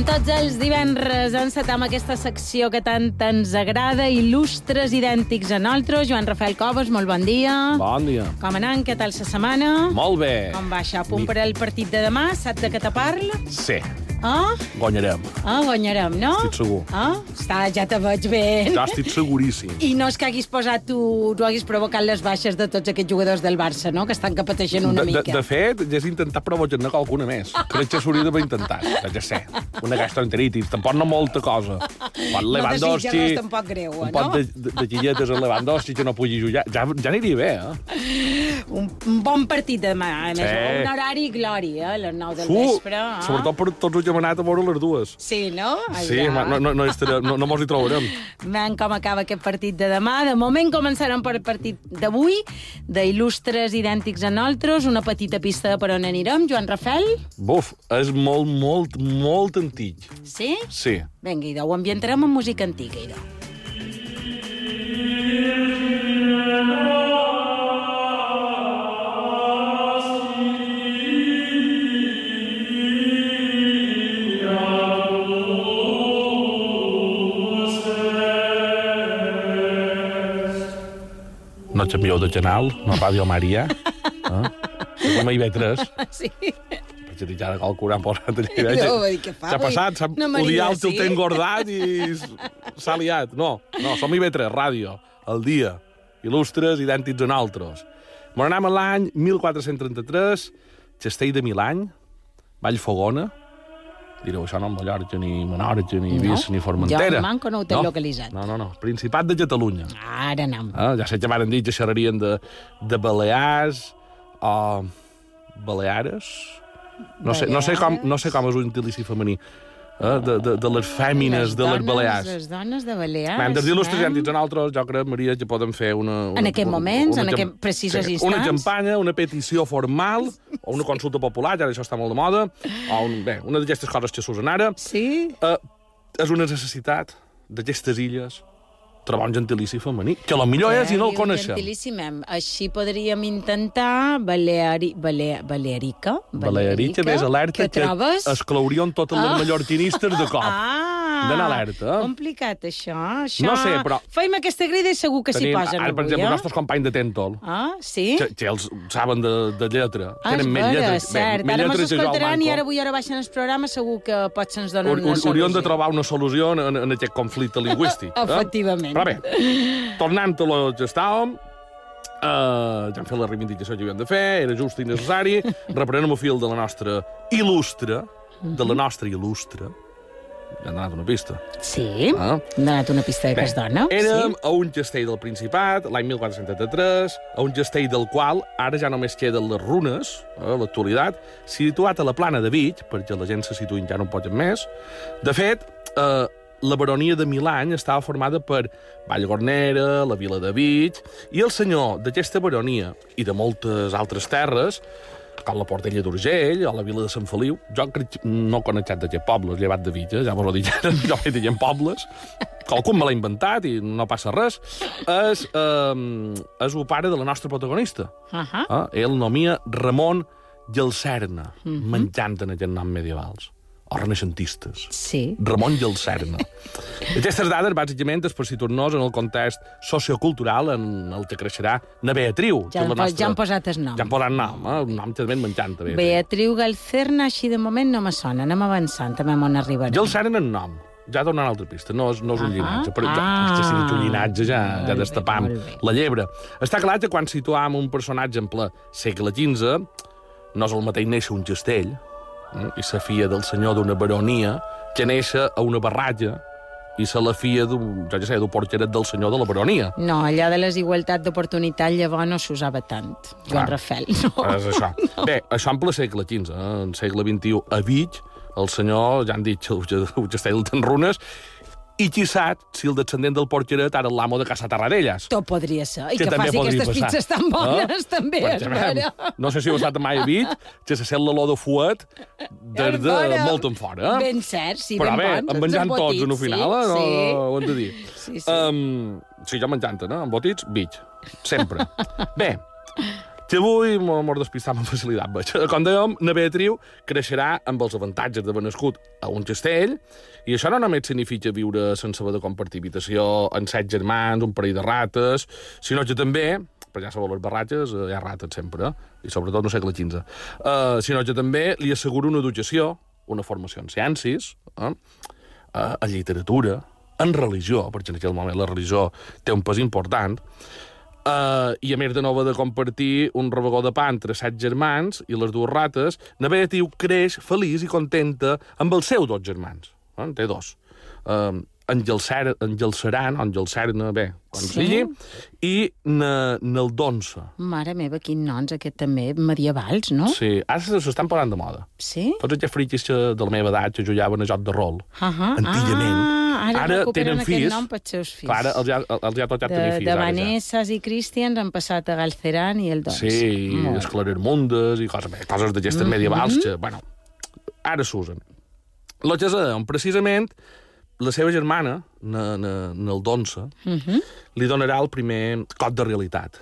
Com tots els divendres encetam aquesta secció que tant ens agrada, il·lustres idèntics a nosaltres. Joan Rafael Covas, molt bon dia. Bon dia. Com anant? Què tal la setmana? Molt bé. Com va això? Punt per al partit de demà? Saps de què te parla? Sí, Ah? guanyarem. Ah, guanyarem, no? Estic segur. Ah? Està, ja te veig bé. Ja estic seguríssim. I no és que haguis posat tu, tu haguis provocat les baixes de tots aquests jugadors del Barça, no? Que estan que pateixen una De, de, mica. de fet, ja has intentat provocar-ne qualcuna més. Crec que s'hauria d'haver intentat. Ja sé, una gastroenteritis, tampoc no molta cosa. Pot Lewandowski... desitja res tampoc greu, un eh, pot no? de, de, de quilletes a Lewandowski que no pugui jugar. Ja, ja aniria bé, eh? Un, un bon partit demà, a més, Sí. un horari glòria, a les 9 del Fu, vespre. Ah? sobretot per tots els que hem anat a veure les dues. Sí, no? Sí, Allà. ma- no, no, no, estarem, no, no mos hi trobarem. Veiem com acaba aquest partit de demà. De moment començarem per el partit d'avui, d'il·lustres idèntics a nosaltres, una petita pista per on anirem. Joan Rafel? Buf, és molt, molt, molt antic. Sí? Sí. Vinga, idò, ho ambientarem amb música antiga, idò. No canvieu de canal, no Ràdio Maria. Eh? La IB3. Sí. Vaig dir ja de qualcú han posat allà. Jo, vull dir, què fa, Què ha passat? S'ha Maria, odiat, sí? el té engordat i s'ha liat. No, no, som IB3, ràdio, el dia, il·lustres, idèntics a nosaltres. Me'n anem a l'any 1433, Castell de Milany, Vallfogona, direu, això no en Mallorca, ni Menorca, ni No. Vis, ni Formentera. Jo, manco, no ho tinc localitzat. No, no, no, Principat de Catalunya. Ara anem. Ah, ja sé que varen dir que xerrarien de, de Balears o Baleares. No sé, no sé, com, no sé com és un gentilici femení. Eh? De, de, de les fèmines de les dones- Balears. Les dones de Balears. Hem de dir il·lustres eh? i a nosaltres, jo crec, Maria, que podem fer una... una En aquests moments, en aquests precisos sí, instants. Una campanya, una petició formal, o una consulta popular, ja això està molt de moda, o un, bé, una d'aquestes coses que s'usen ara. Sí? Eh, és una necessitat d'aquestes illes trobar un gentilici femení, que a lo millor és i no el coneixem. Gentilíssimem. Així podríem intentar Baleari... Bale... Balearica. Balearica, més alerta, Què trobes? exclourien totes les Ah. mallorquinistes de cop. Ah! D'anar alerta. Complicat, això. això. No sé, però- Feim aquesta crida i segur que s'hi posen ara, per avui, exemple, els eh? nostres companys de Tentol, Ah, sí? que, que els saben de, de lletra. Ah, Tenen vera, lletra, cert. menys Ara mos escoltaran i ara avui ara baixen el programa segur que potser ens donen Haur- una solució. Hauríem de trobar una solució en, en aquest conflicte lingüístic. eh? Efectivament. Però bé, tornant a lo que estàvem, Uh, ja hem fet la reivindicació que havíem de fer, era just i necessari. Reprenem el fil de la nostra il·lustre, de la nostra il·lustre. Hem donat una pista. Sí? Ah. Hem donat una pista de que es dona. Érem Sí? a un castell del Principat, l'any 1473, a un castell del qual ara ja només queden les runes, eh, a l'actualitat, situat a la plana de Vic, perquè la gent se situïn ja no en poden més. De fet, eh, la baronia de Milany estava formada per Vallgornera, la vila de Vic, i el senyor d'aquesta baronia i de moltes altres terres, com la Portella d'Urgell o la vila de Sant Feliu. Jo no conec cap d'aquests pobles, llevat de Villa, ja vos ho dic, jo he dit pobles. Qualcú me l'ha inventat i no passa res. És, eh, és el pare de la nostra protagonista. Uh -huh. Eh? Ell nomia Ramon Gelcerna, mm -hmm. menjant en aquest nom medievals o renaixentistes. Sí. Ramon Gelcerna. Aquestes dades, bàsicament, és per situar-nos en el context sociocultural en el que creixerà na Beatriu. Ja, que la nostra... ja han posat el nom. Ja han posat nom, eh? un nom també menjant. Beatriu. Beatriu Galcerna, així de moment no me sona. Anem avançant, també on arribarem. Gelcerna en nom. Ja dona una altra pista, no és, no és un Ah, llinatge, però ja, ah. és que si dic un llinatge ja, ja destapam bé. la llebre. Està clar que quan situam un personatge en ple segle XV, no és el mateix néixer un castell i sa filla del senyor d'una baronia que néixer a una barratja i se la filla d'un, jo ja sé, d'un porqueret del senyor de la baronia. No, allà de les igualtats d'oportunitat llavors no s'usava tant. Joan Clar. Rafel, no. És això. Bé, això en ple segle XV, eh? en segle XXI, a Vic, el senyor, ja han dit que el el castell ten runes, i qui sap si el descendent del porqueret ara l'amo de Casa Tarradellas. Tot podria ser. I Que que, faci aquestes passar. pizzas tan bones, Eh? també, vera. No sé si heu estat mai a Vic, que se sent l'olor de fuet des de molt en fora. Eh? Ben cert, sí, Però ben bé, bons. en menjant els tots en el embotits, final, eh? no, sí, ho hem de dir. Sí, sí. Um, sí, jo menjant, no? Embotits, Vic. Sempre. bé, que avui m'ho despistam amb facilitat. Veig. Com dèiem, na Beatriu creixerà amb els avantatges d'haver nascut a un castell, i això no només significa viure sense haver de compartir habitació amb set germans, un parell de rates, sinó que també perquè ja sabeu, les barratges eh, hi ha rates sempre, i sobretot no segle XV, uh, sinó que també li assegura una educació, una formació en ciències, eh? uh, en literatura, en religió, perquè en aquell moment la religió té un pes important, Uh, I a més de nova de compartir un rebegó de pa entre set germans i les dues rates, na Beatriu creix feliç i contenta amb els seus dos germans. Eh? En té dos. Uh, en Gelcer, en Gelceran, o en Gelcerna, bé, quan Sí? sigui, i na, nel Donsa. Mare meva, quins noms, aquest també, medievals, no? Sí, ara se- s'estan parlant de moda. Sí? Tots aquests friquis que, de la meva edat que jugaven a joc de rol, Uh -huh. antigament, Ah, ara, ara tenen fills. nom pels seus fills. clar, els ha, els ha tocat de, tenir fills. de ara ja. I Cristians han passat a Galceran i el Dons. Sí, i esclarir mundes i coses, coses d'aquestes Mhm. medievals que, bueno, ara s'usen. Lo que sabem, precisament, la seva germana, na, na, Nel Donsa, Mhm. li donarà el primer cop de realitat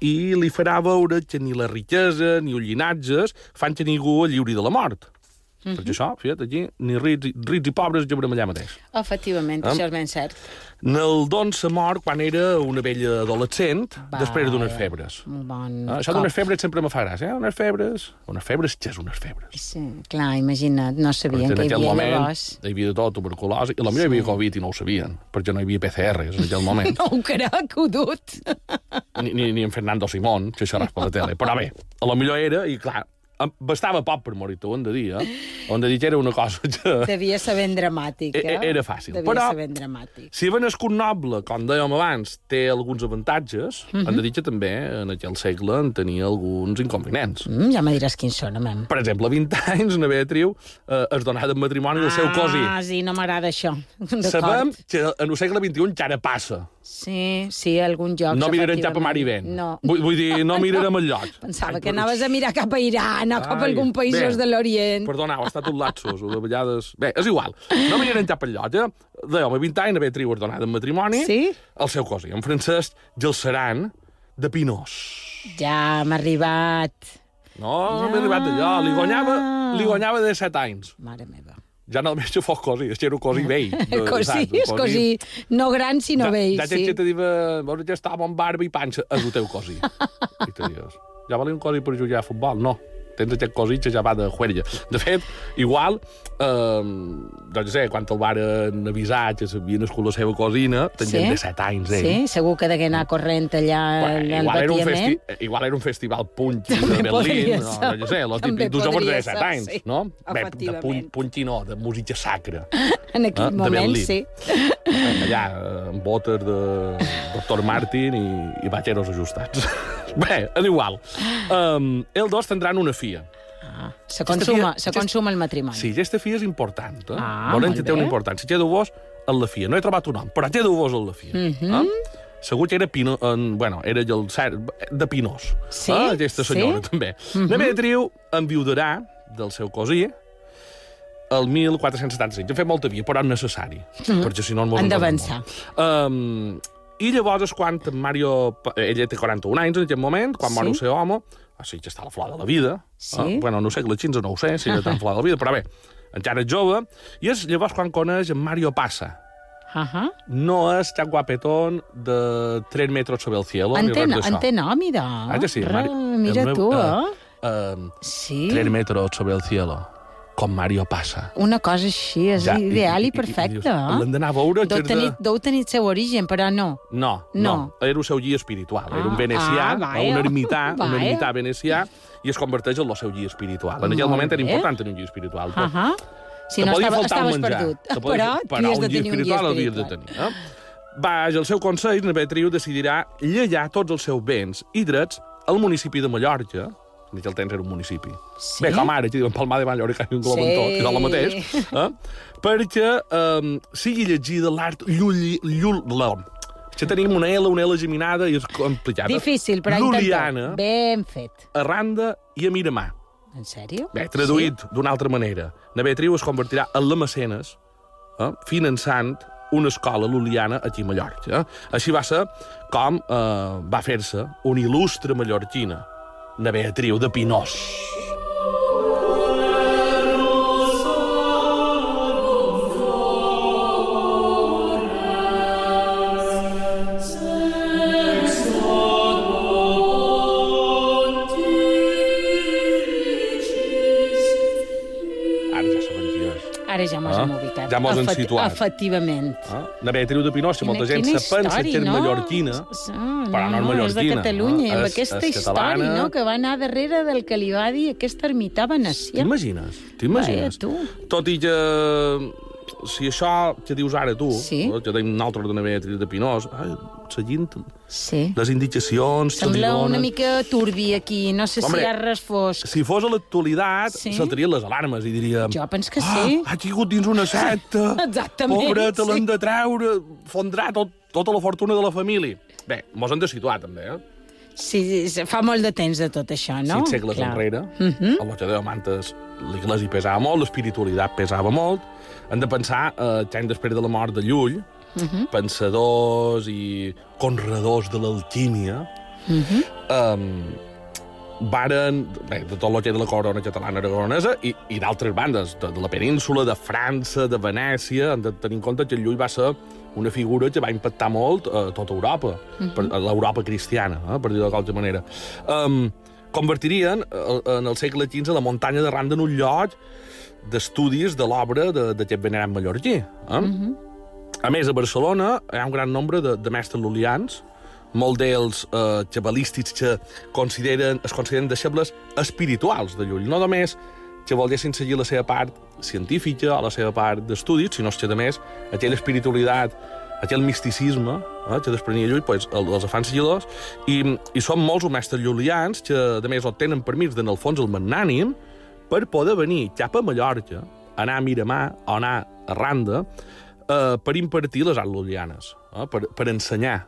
i li farà veure que ni la riquesa ni els llinatges fan que ningú lliuri de la mort. Mhm. Perquè això, fíjate, aquí, ni rics, rics i pobres llevarem allà mateix. Efectivament, Ah. això és ben cert. Nel Donsa mor quan era una vella adolescent, Va, després d'unes ja. febres. Bon Ah, això d'unes febres sempre me fa gràcia, eh? Unes febres... Unes febres, què és unes febres? Sí, clar, imagina't, no sabien Perquè que hi havia moment llavors. hi havia de tot, tuberculosi, i potser hi havia Covid i no ho sabien, perquè no hi havia PCRs en aquell moment, No ho crec, ho dut. ni, ni, ni en Fernando Simón, que això era per la tele. Però bé, a lo millor era, i clar, bastava poc per morir, ho hem de dir, eh? Hem de dir que era una cosa que... Devia ser ben dramàtic, E- eh? e- era fàcil, Devia però- ser ben dramàtic. Si haver nascut noble, com dèiem abans, té alguns avantatges, Mhm. hem de dir que també en aquell segle en tenia alguns inconvenients. Mm, ja me diràs quins són, a mem. Per exemple, a 20 anys, una Beatriu eh, es donava en matrimoni del seu cosí. Ah, sí, no m'agrada això. Sabem que en el segle XXI encara passa. Sí, sí, algun lloc. No mirarem cap a mar i vent. No. Vull, vull dir, no mirarem el lloc. Pensava Ai, que però- anaves a mirar cap a Iran o cap a Ai, algun països bé. de l'Orient. Perdoneu, ha estat un lapsus, o de vegades... Bé, és igual. No mirarem cap al lloc, eh? Dèiem, a 20 anys, haver triu donada en matrimoni Sí? el seu cosí, en Francesc Gelceran de Pinós. Ja m'ha arribat. No, m'he arribat allò. Li guanyava, li guanyava de 7 anys. Mare meva. Ja no només que fos cosí, és que era un cosí vell. de- Cosí, és cosí, no gran, sinó ja, vell, ja sí. que te diu, veus que estava amb barba i panxa, és el teu cosí. I te dius, ja valia un cosí per jugar a futbol? No. Tens aquest cosí que ja va de juerga. De fet, igual, eh, doncs sé, quan el varen avisar que s'havia nascut la seva cosina, tenia Sí? de 7 anys, ell. Sí, segur que degué anar corrent allà Bueno, al igual, era un festi igual era un festival punxi de Berlín, no, ser. no sé, lo També típic d'uns homes de podria 7 ser, anys, sí. no? Bé, de puny, punxi no, de música sacra. En aquell de moment, sí. allà, eh, amb botes de Dr. Martin i, i vaqueros ajustats. Bé, és igual. Um, els dos tindran una filla. Ah, se consuma, se consuma el matrimoni. Sí, aquesta filla és important. Eh? Ah, Veurem que té una importància. Té vos en la filla. No he trobat un nom, però té vos en la filla. Mhm. eh? Segur que era, Pino, en, bueno, era el de Pinós. Sí? Eh? Aquesta senyora, Sí? també. Mm -hmm. Demetriu enviudarà del seu cosí el 1475. Hem fet molta via, però és necessari, mm. perquè si no... en d'avançar. Um, I llavors és quan en Mario... Ella té 41 anys en aquest moment, quan Sí? mor el seu home, o sigui que està a la flor de la vida. Sí. Eh? Bueno, no sé, la XV no ho sé, si era tan flor de la vida, però bé, encara és jove. I és llavors quan coneix en Mario Passa. Uh -huh. No és tan guapetón de 3 metros sobre el cielo, ni Entén, res d'això. entén, no, mira. Ah, que sí, Re, mira meu, tu, eh, eh? Uh, Sí. 3 metros sobre el cielo, com Mario Passa. Una cosa així, és Ja, ideal i, i perfecte. dius, L'hem d'anar a veure... Deu és de- tenir, deu tenir el seu origen, però no. No, No. no, Era el seu guia espiritual. Era un Ah, venecià, ah, vaja. un ermità, un Vaja. ermità venecià, i es converteix en el seu guia espiritual. En aquell Molt moment era important tenir un guia espiritual. Uh -huh. Si no, estava, estaves menjar. perdut. Te Però, però havies de un guia tenir un guia espiritual l'havies de tenir. Eh? Baix el seu consell, na Beatriu decidirà llallar tots els seus béns i drets al municipi de Mallorca, temps era un municipi. Sí? Bé, com ara, que diuen Palmar de Mallorca i un glob en Sí. tot, que és el mateix, eh? perquè eh, sigui llegida l'art llulli... Llull, la, que tenim una L, una L geminada i és complicada. Difícil, però Luliana. Ben fet. a Randa i a Miramar. En sèrio? Bé, traduït sí? d'una altra manera. Na Beatriu es convertirà en la mecenes, eh, finançant una escola luliana aquí a Mallorca. Eh? Així va ser com eh, va fer-se una il·lustre mallorquina. Na Beatriu de Pinós. Ja mos Efecti- situat. Efectivament. Ah? Na Beatriu de Pinós, si molta gent se pensa que és no? mallorquina, Sí, però no és És de mallorquina, Catalunya, no? amb És- aquesta és història, no?, que va anar darrere del que li va dir aquesta ermità venecià. T'imagines? T'imagines? Tot i que... Si això que dius ara tu, Sí. no, que tenim nosaltres de Beatriu de Pinós, ai, seguint Sí. les indicacions Sembla una mica turbi aquí, no sé Hombre, si hi ha res fosc. Si fos a l'actualitat, Sí. saltarien les alarmes i diríem... Jo penso que sí. Ah, ha caigut dins una secta. Exactament, Pobreta, sí. l'han de treure, fondrà tot, tota la fortuna de la família. Bé, mos hem de situar, també, eh? Sí, sí, fa molt de temps de tot això, no? Sis segles Clar. enrere, Mhm. a los Amantes, l'Iglesi pesava molt, l'espiritualitat pesava molt. Hem de pensar eh, que any després de la mort de Llull, Mhm. pensadors i conredors de l'alquímia, Mhm. um, varen, bé, de tot el que era la corona catalana aragonesa i, i d'altres bandes, de, de la península, de França, de Venècia, hem de tenir en compte que Llull va ser una figura que va impactar molt a tota Europa, per, a l'Europa cristiana, eh, per dir-ho de qualsevol manera. Um, convertirien eh, en el segle XV la muntanya de Randa en un lloc d'estudis de l'obra de- d'aquest venerat mallorquí. Eh? A més, a Barcelona hi ha un gran nombre de, de mestres lulians, molt d'ells eh, cabalístics que consideren, es consideren deixebles espirituals de Llull. No només que volguessin seguir la seva part científica o la seva part d'estudis, sinó que, a més, aquella espiritualitat, aquell misticisme eh, que desprenia Llull, pues, el- els fan seguidors, i, i són molts mestres llulians que, a més, obtenen permís d'en el fons el magnànim per poder venir cap a Mallorca, anar a Miramar o anar a Randa, eh, per impartir les arts lulianes, eh, per, per ensenyar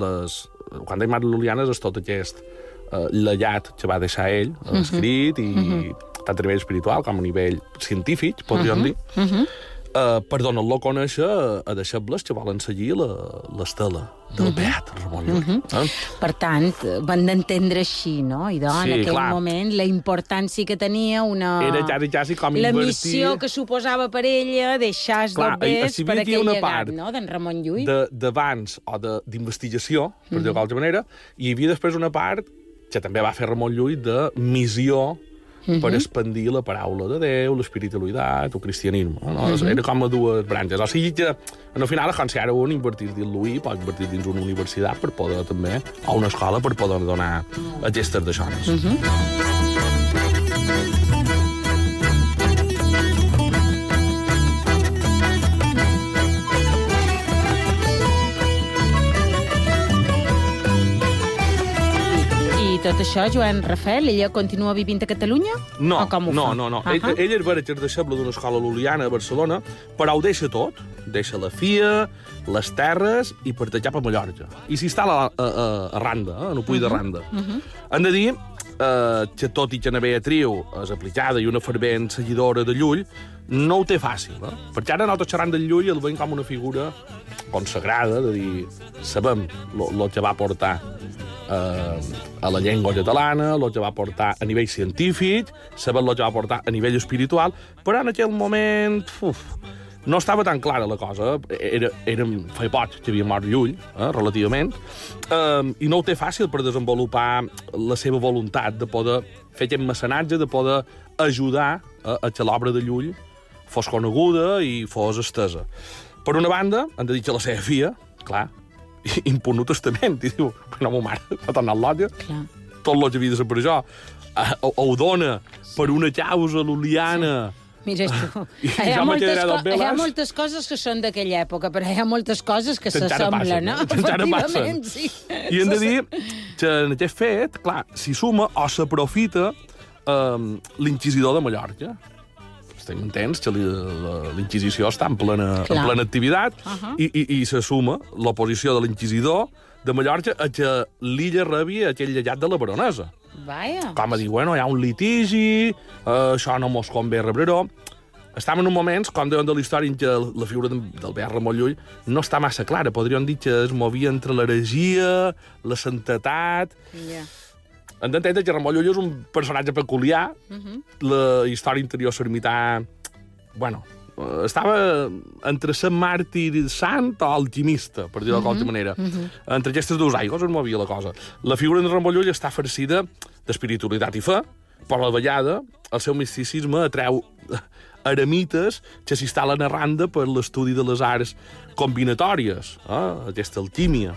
les... Quan dèiem arts és tot aquest eh, llegat que va deixar ell, uh -huh. escrit, i tant a nivell espiritual com a nivell científic, podríem uh -huh. dir, uh -huh. Eh, per donar-lo a conèixer a, a deixebles que volen seguir la- l'estela del uh -huh. Beat Ramon Llull. Uh -huh. eh? Per tant, van d'entendre així, no? I doncs, Sí, en aquell clar. moment, la importància que tenia una... Era quasi, quasi com La invertir... missió que suposava per ella deixar els Clar, dobbers hi per aquell una llegat, part no?, d'en Ramon Llull. de- d'abans o d'investigació, per dir-ho d'altra manera, i hi havia després una part que també va fer Ramon Llull de missió per expandir la paraula de Déu, l'espiritualitat, el cristianisme. No? Era com a dues branques. O sigui que, en el final, com si ara un invertís dins l'UI, pot invertir dins una universitat per poder també, o una escola per poder donar aquestes d'aixònes. Mm -hmm. Tot això, Joan Rafel, ella continua vivint a Catalunya? No, o com ho no, fa? no, no. Ah Ell, ell és és deixeble d'una escola luliana a Barcelona, però ho deixa tot. Deixa la FIA, les terres i per cap a Mallorca. I s'instal·la a, a, a Randa, eh, en el Puig de Randa. Hem de dir eh, que tot i que na Beatriu és aplicada i una fervent seguidora de Llull, no ho té fàcil, eh? Perquè ara nosaltres xerrant del Llull el veiem com una figura consagrada, de dir, sabem el que va portar eh, a la llengua catalana, el que va portar a nivell científic, sabem el que va portar a nivell espiritual, però en aquell moment uf, no estava tan clara la cosa. Era, era, feia poc que havia mort Llull, eh, relativament, eh, i no ho té fàcil per desenvolupar la seva voluntat de poder fer aquest mecenatge, de poder ajudar a, a que l'obra de Llull fos coneguda i fos estesa. Per una banda, han de dir que la seva filla, clar, impunt testament, i diu, però no, ma mare, ha tornat Clar. tot que havia de ser per això, ho, dona per una causa luliana, Mira tu. I Hi ha, moltes hi ha moltes coses que són d'aquella època, però hi ha moltes coses que s'assemblen, no? eh? Efectivament, sí. I hem de dir que en aquest fet, clar, s'hi suma o s'aprofita eh, l'inquisidor de Mallorca. Estem entens que l'Inquisició està en plena, en plena activitat Uh -huh. i, i, i se suma l'oposició de l'inquisidor de Mallorca a que l'illa rebi aquell llegat de la baronesa. Vaja. Com a dir, bueno, hi ha un litigi, eh, això no mos convé rebre-ho. Estàvem en un moment, com deuen de la història, en què la figura de- del Beat Ramon Llull no està massa clara. Podríem dir que es movia entre l'heregia, la santetat... Ja. Hem d'entendre que Ramon Llull és un personatge peculiar. Uh Mhm. -huh. La història interior s'ermità... Bueno, estava entre Sant Màrtir sant o alquimista, per dir-ho de qualsevol manera. Entre aquestes dues aigües es movia la cosa. La figura de Ramon Llull està farcida d'espiritualitat i fe, però a la vegada el seu misticisme atreu eremites que s'instal·len a randa per l'estudi de les arts combinatòries, eh? aquesta alquímia.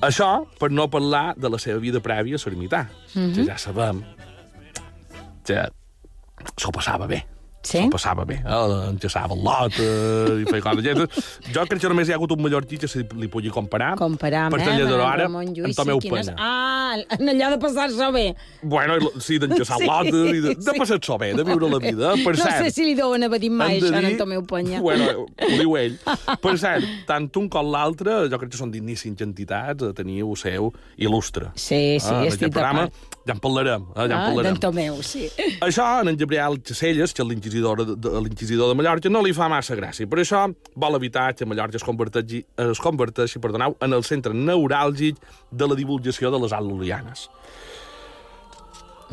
Això per no parlar de la seva vida prèvia a l'ermità, mm -hmm. que ja sabem que s'ho passava bé. Sí? S'ho passava bé. Eh? Enllaçava el lot eh? i feia coses. Jo crec que només hi ha hagut un mallorquí que se li pugui comparar. Comparar amb, tallador amb ara, Ramon Llull, amb Tomeu sí, quines... Ah, en allò de passar-se bé. Bueno, sí, d'enllaçar Sí, lotes i de, de sí. passar-s'ho bé, de viure la vida. Per no cert, sé si li deuen haver dit mai de això, dir- en Tomeu Penya. Bueno, ho diu ell. Per cert, tant un com l'altre, jo crec que són digníssims entitats el seu il·lustre. Sí, sí, Ah, en estic d'acord. ja en parlarem. Eh? Ja en Ah, parlarem. d'en Tomeu, sí. Això, en en Gabriel Caselles, que és l'inquisidor de, de, l'inquisidor de Mallorca, no li fa massa gràcia. Per això vol evitar que Mallorca es converteixi, es converteixi perdoneu, en el centre neuràlgic de la divulgació de les arts lulianes.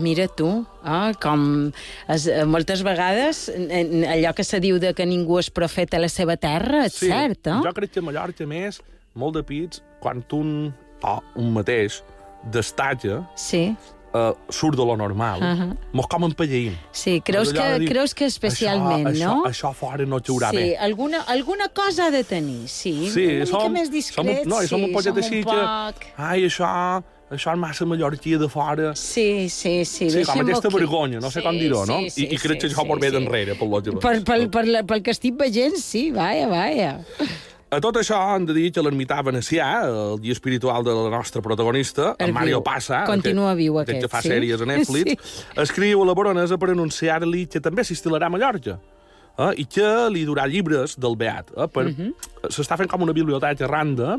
Mira tu, ah, com es, eh, moltes vegades allò que se diu de que ningú és profeta a la seva terra, és cert, eh? Jo crec que a Mallorca, més, molt de pits, quan un, o un mateix, destaca, Sí, uh, surt de lo normal, uh -huh. mos com empelleïm. sí, creus que, dir, creus que especialment, això, no? Això, això fora no caurà sí, bé. alguna, alguna cosa ha de tenir, sí. Sí, una mica som, més som, discret, un, no, i som sí, un poquet som així un que... poc... Ai, això, això és massa mallorquí de fora. Sí, sí, sí. Sí, com aquesta aquí. vergonya, no sé com dir-ho, no? Sí, sí, I, I crec que sí, això vol sí, ve sí. d'enrere, pel lògic. Per, per, per, la, pel que estic veient, sí, vaja, vaja. A tot això hem de dir que l'ermità venecià, el guia espiritual de la nostra protagonista, El en Mario viu. Passa, Continua viu, aquest, aquest, que fa sí? sèries a Netflix, escriu a la baronesa per anunciar-li que també s'instal·larà a Mallorca eh, i que li durà llibres del Beat. Eh, per... Mhm. S'està fent com una biblioteca randa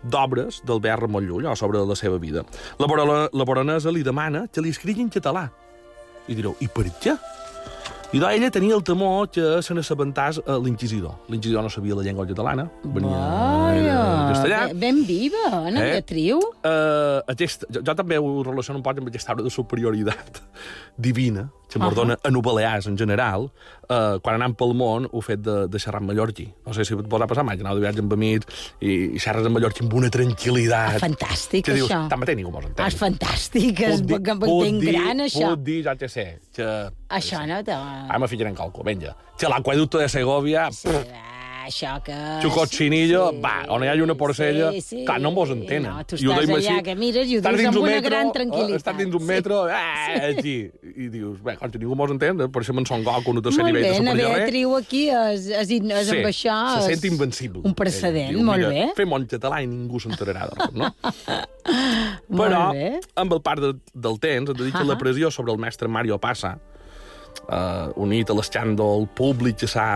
d'obres del Beat Ramon Llull o sobre la seva vida. La, barona, la baronesa li demana que li escrigui en català. I direu, i per què? I doncs ella tenia el temor que se n'assabentàs a l'inquisidor. L'inquisidor no sabia la llengua catalana, venia Vaja, castellà. ben- ben viva, Anna Eh? Beatriu. Uh, aquest, jo, jo també ho relaciono un poc amb aquesta aura de superioritat divina que mos Ahà. dona a Nobelears en general, uh, quan anam pel món ho fet de, de xerrar en mallorquí. No sé si et pot passar mai, que aneu de viatge amb amics i, i xerres en mallorquí amb una tranquil·litat. Ah, fantàstic, que dius, això. tanmateix ningú mos entén. Ah, és fantàstic, és dir- puc dir- gran, això. Puc dir, ja que sé, que... Això no te... Ara me ficaré en calco, vinga. Que l'aqueducto de Segovia... Sí, va, això que... Xucotxinillo, va, on hi ha una porcella, clar, no mos entenen. No, tu estàs allà així, que mires i ho dius amb un una metro, gran eh, tranquil·litat. Estàs dins un sí. metro, eh, aquí, i dius, bé, quan ningú mos entén, eh, per això en Son Goku no té Molt nivell bé, de Ana superior res. Beatriu aquí és, és, és Sí, amb això... se és sent invencible. Un precedent, diu, molt mira, bé. Fem en català i ningú s'enterarà de res, no? Molt Però, bé. amb el part de, del temps, hem de dir que Ahà. la pressió sobre el mestre Mario Passa, uh, unit a l'escàndol públic que s'ha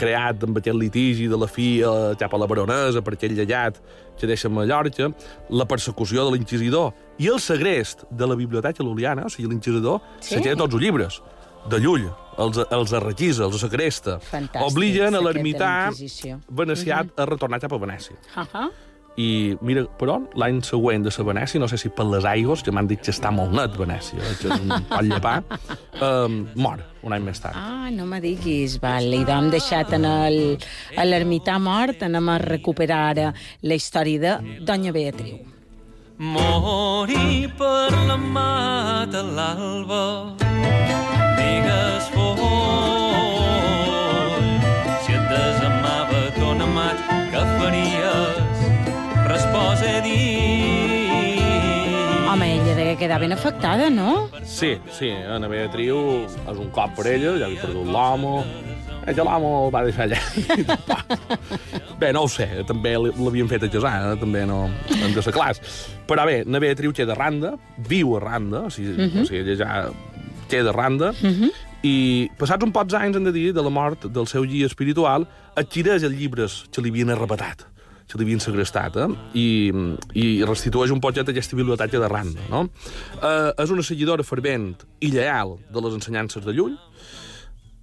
creat amb aquest litigi de la filla cap a la baronesa per aquell llallat que deixa a Mallorca, la persecució de l'inquisidor i el segrest de la biblioteca luliana, o sigui, l'inquisidor Sí. se queda tots els llibres de Llull, els, els arrequisa, els secresta. Fantàstic, Obliguen a l'ermità la Inquisició. venecià a retornar cap a Venècia. Uh -huh. I, mira, però l'any següent de sa Venècia, no sé si per les aigües, que m'han dit que està molt net Venècia, eh, que és un pot llepar, um, mor un any més tard. Ah, no me diguis, val, i d'hem deixat en el, a l'ermità mort, anem a recuperar ara la història de Doña Beatriu. Morir per la mat a l'alba digues fos quedar ben afectada, no? Sí, sí, Ana Beatriu és un cop per ella, ja havia perdut eh, que l'homo el va deixar allà. bé, no ho sé, també l'havien fet a casar, eh? també no hem de ser clars. Però bé, Ana Beatriu queda a Randa, viu a Randa, o sigui, uh -huh. o sigui ella ja queda a Randa, uh -huh. i passats un pocs anys, hem de dir, de la mort del seu guia espiritual, adquireix els llibres que li havien arrebatat que li havien segrestat, eh? I, i restitueix un poquet aquesta biblioteca de Randa, no? Eh, és una seguidora fervent i lleal de les ensenyances de Llull,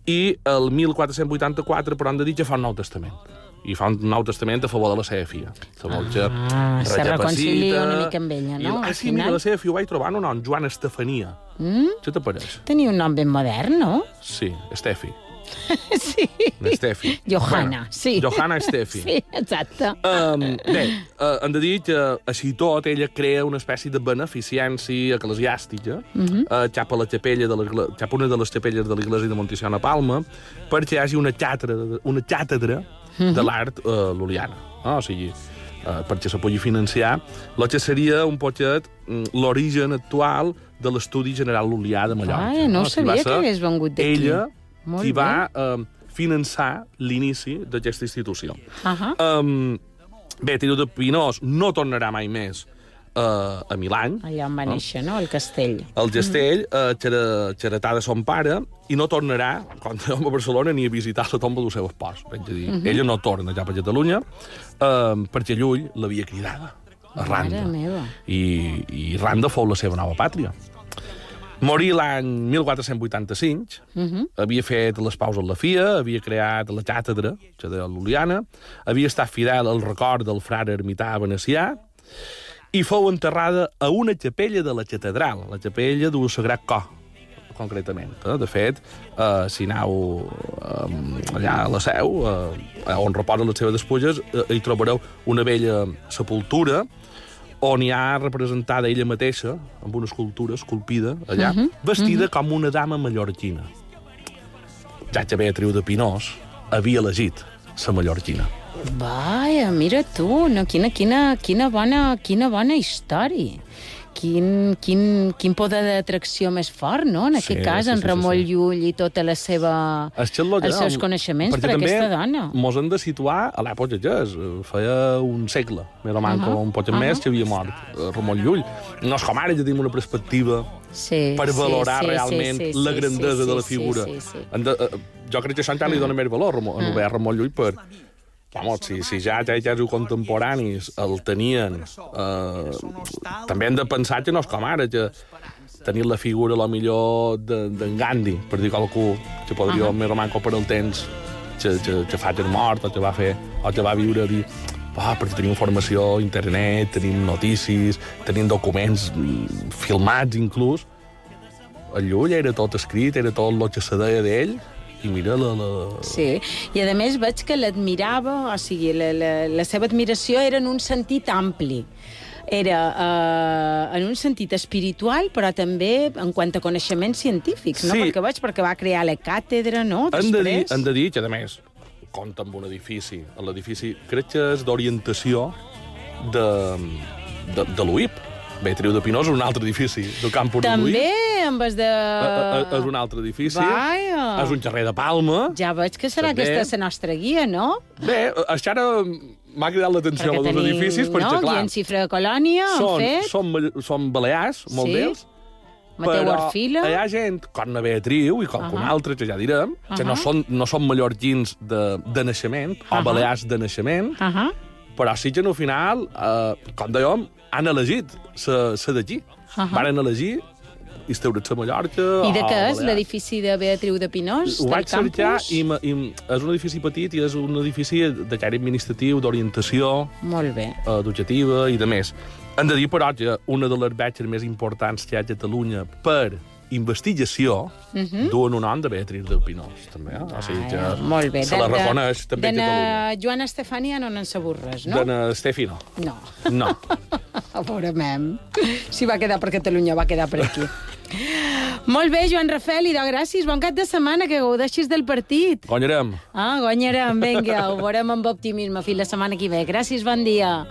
i el 1484, però han de dir que fa un Nou Testament. i fa un nou testament a favor de la seva filla. La vol que Ah, se reconcilia una mica amb ella, I- no, Ah, al sí, mira, la seva filla ho vaig trobar en un nom, Joan Estefania. Mm? Què t'apareix? Tenia un nom ben modern, no? Sí, Estefi. sí. Estefi. Johanna, Bueno, sí. Johanna Estefi. Sí, exacte. Um, bé, uh, hem de dir que, així tot, ella crea una espècie de beneficència eclesiàstica uh Mhm. -huh. uh, cap a la capella de cap a una de les capelles de l'església de Monticiona Palma perquè hi hagi una càtedra, una càtedra Mhm. de l'art uh, luliana. No? O sigui, uh, perquè se pugui financiar el que seria un poquet mm, l'origen actual de l'Estudi General Lulià de Mallorca. Ai, no O sigui, sabia que hagués vengut d'aquí. Ella Molt qui bé. va uh, finançar l'inici d'aquesta institució. Uh -huh. Um, bé, Tiro de Pinós no tornarà mai més uh, a Milany. Allà on va néixer, no? El castell. El Gestell, uh, xera, xeretà de son pare, i no tornarà, quan som a Barcelona, ni a visitar la tomba del seu espòs. Vaig a dir, ella no torna cap a Catalunya, uh, perquè Llull l'havia cridada a Randa. I, I Randa fou la seva nova pàtria. Morí l'any 1485, uh -huh. havia fet les paus en la FIA, havia creat la càtedra, que de l'Uliana, havia estat fidel al record del frare ermità venecià, i fou enterrada a una capella de la catedral, la capella del Sagrat Cor, concretament. Eh? De fet, eh, si aneu eh, allà a la seu, eh, on reposen les seves despulles, eh, hi trobareu una vella sepultura on hi ha representada ella mateixa, amb una escultura esculpida allà, uh -huh. vestida uh -huh. com una dama mallorquina. Ja que Beatriu de Pinós havia elegit la mallorquina. Vaja, mira tu, no, quina, quina, quina, bona, quina bona història. Quin, quin, quin poder d'atracció més fort, no? En Sí, aquest cas, sí, en sí, sí, Ramon sí. Llull i tota la seva... Que- els seus coneixements per aquesta dona. Mos hem de situar a l'època que és. Feia un segle, més o manco, uh -huh. un poc uh -huh. més, que havia mort eh, Ramon Llull. No és com ara, ja tenim una perspectiva Sí, per sí, valorar sí, realment sí, sí, la sí, grandesa sí, de la sí, figura. Sí, sí, sí. De, eh, jo crec que això encara li dona més valor a Ramon- a Novel Ramon Llull per... Vamos, si, si ja els contemporanis el tenien, eh, també hem de pensar que no és com ara, que tenir la figura, a lo millor, d'en de, Gandhi, per dir qualcú que podria uh -huh. més o manco per el temps que, que, que fa que és mort o que va fer o que va viure a dir ah, perquè tenim informació a internet, tenim notícies, tenim documents mm, filmats inclús. El Llull era tot escrit, era tot el que se deia d'ell, i mira la... la... Sí, i a més veig que l'admirava, o sigui, la, la, la seva admiració era en un sentit ampli. Era eh, en un sentit espiritual, però també en quant a coneixements científics, no? Sí. Perquè veig perquè va crear la càtedra, no? Hem de, dir, Després. hem de dir que, a més, compta amb un edifici. L'edifici crec que és d'orientació de, de, de l'UIP. Beatriu de Pinós és un altre edifici del campus de També en vez de... Eh, eh, És un altre edifici. Vaja. És un carrer de Palma. Ja veig que serà També. aquesta la nostra guia, no? Bé, això ara m'ha cridat l'atenció a dos edificis, perquè, no? clar, Guia en xifra de colònia, són, fet. són, són balears, molt Sí. d'ells, Mateu però Orfila. hi ha gent com la Beatriu i qualcun Ahà. altre, que ja direm, que no són, no són mallorquins de, de naixement, o Ahà. balears de naixement, Uh -huh. però sí que al final, eh, com dèiem, han elegit ser d'aquí. Ahà. Varen elegir instaurar-se a Mallorca I de què és l'edifici de Beatriu de Pinós, Ho vaig cercar i, i és un edifici petit i és un edifici de caire administratiu, d'orientació, Molt bé. eh, educativa i de més. Hem de dir, però, que una de les batxes més importants que hi ha a Catalunya per investigació uh -huh. duen un nom de Beatriz del Pinós, també. Eh? O sigui que Ah, molt bé. se la reconeix també a de Catalunya. na Joana Estefania no n'en sabut res, no? De na Estefi, no. No. No. Pobre mem. Si va quedar per Catalunya, va quedar per aquí. Molt bé, Joan Rafel, i de gràcies. Bon cap de setmana, que gaudeixis del partit. Guanyarem. Ah, guanyarem, vinga, ho veurem amb optimisme fins la setmana que ve. Gràcies, bon dia.